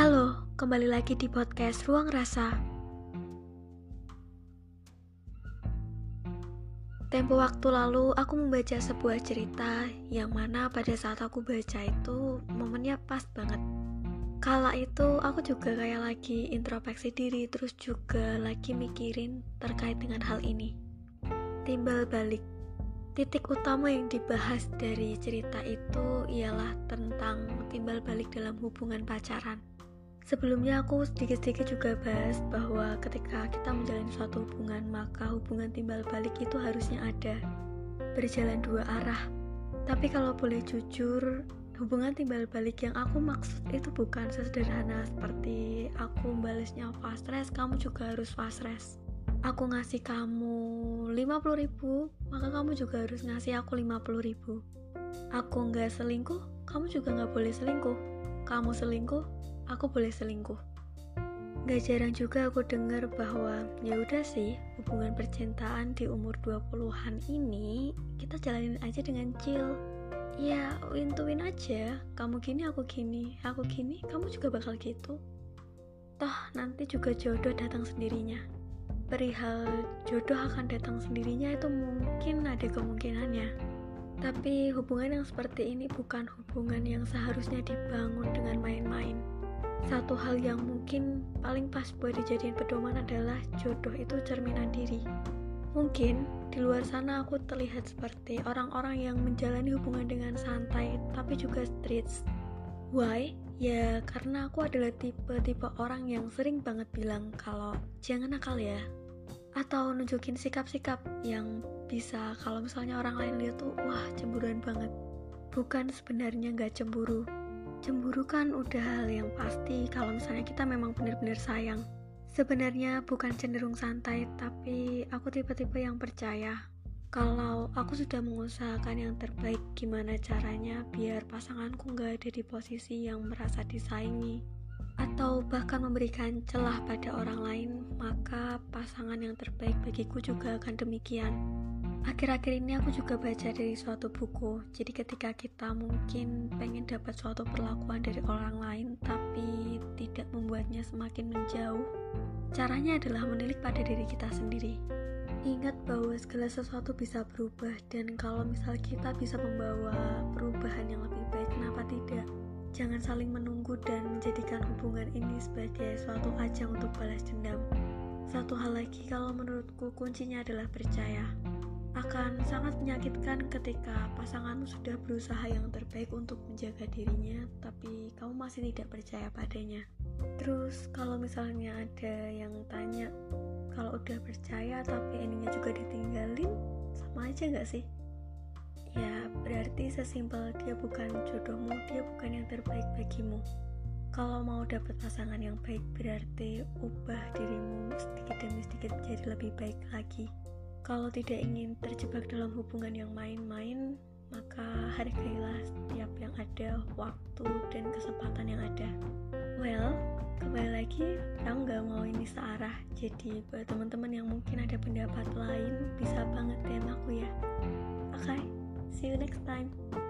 Halo, kembali lagi di podcast Ruang Rasa. Tempo waktu lalu aku membaca sebuah cerita yang mana pada saat aku baca itu momennya pas banget. Kala itu aku juga kayak lagi introspeksi diri terus juga lagi mikirin terkait dengan hal ini. Timbal balik. Titik utama yang dibahas dari cerita itu ialah tentang timbal balik dalam hubungan pacaran. Sebelumnya aku sedikit-sedikit juga bahas bahwa ketika kita menjalani suatu hubungan maka hubungan timbal balik itu harusnya ada berjalan dua arah. Tapi kalau boleh jujur, hubungan timbal balik yang aku maksud itu bukan sesederhana seperti aku balasnya fast rest, kamu juga harus fast rest. Aku ngasih kamu 50 ribu, maka kamu juga harus ngasih aku 50 ribu. Aku nggak selingkuh, kamu juga nggak boleh selingkuh. Kamu selingkuh, aku boleh selingkuh. Gak jarang juga aku dengar bahwa ya udah sih hubungan percintaan di umur 20-an ini kita jalanin aja dengan chill. Ya, win-to-win aja. Kamu gini, aku gini. Aku gini, kamu juga bakal gitu. Toh, nanti juga jodoh datang sendirinya. Perihal jodoh akan datang sendirinya itu mungkin ada kemungkinannya. Tapi hubungan yang seperti ini bukan hubungan yang seharusnya dibangun dengan main-main. Satu hal yang mungkin paling pas buat dijadiin pedoman adalah jodoh itu cerminan diri. Mungkin di luar sana aku terlihat seperti orang-orang yang menjalani hubungan dengan santai tapi juga streets. Why? Ya karena aku adalah tipe-tipe orang yang sering banget bilang kalau jangan nakal ya. Atau nunjukin sikap-sikap yang bisa kalau misalnya orang lain lihat tuh wah cemburuan banget. Bukan sebenarnya gak cemburu, Cemburu kan udah hal yang pasti kalau misalnya kita memang benar-benar sayang. Sebenarnya bukan cenderung santai, tapi aku tipe-tipe yang percaya kalau aku sudah mengusahakan yang terbaik gimana caranya biar pasanganku nggak ada di posisi yang merasa disaingi atau bahkan memberikan celah pada orang lain, maka pasangan yang terbaik bagiku juga akan demikian. Akhir-akhir ini aku juga baca dari suatu buku. Jadi ketika kita mungkin pengen dapat suatu perlakuan dari orang lain tapi tidak membuatnya semakin menjauh, caranya adalah menilik pada diri kita sendiri. Ingat bahwa segala sesuatu bisa berubah dan kalau misal kita bisa membawa perubahan yang Jangan saling menunggu dan menjadikan hubungan ini sebagai suatu ajang untuk balas dendam. Satu hal lagi kalau menurutku kuncinya adalah percaya akan sangat menyakitkan ketika pasanganmu sudah berusaha yang terbaik untuk menjaga dirinya, tapi kamu masih tidak percaya padanya. Terus, kalau misalnya ada yang tanya, kalau udah percaya tapi endingnya juga ditinggalin, sama aja gak sih? Berarti sesimpel dia bukan jodohmu, dia bukan yang terbaik bagimu. Kalau mau dapat pasangan yang baik, berarti ubah dirimu sedikit demi sedikit menjadi lebih baik lagi. Kalau tidak ingin terjebak dalam hubungan yang main-main, maka hargailah setiap yang ada, waktu dan kesempatan yang ada. Well, kembali lagi, aku nggak mau ini searah. Jadi buat teman-teman yang mungkin ada pendapat lain, bisa banget DM aku ya. See you next time.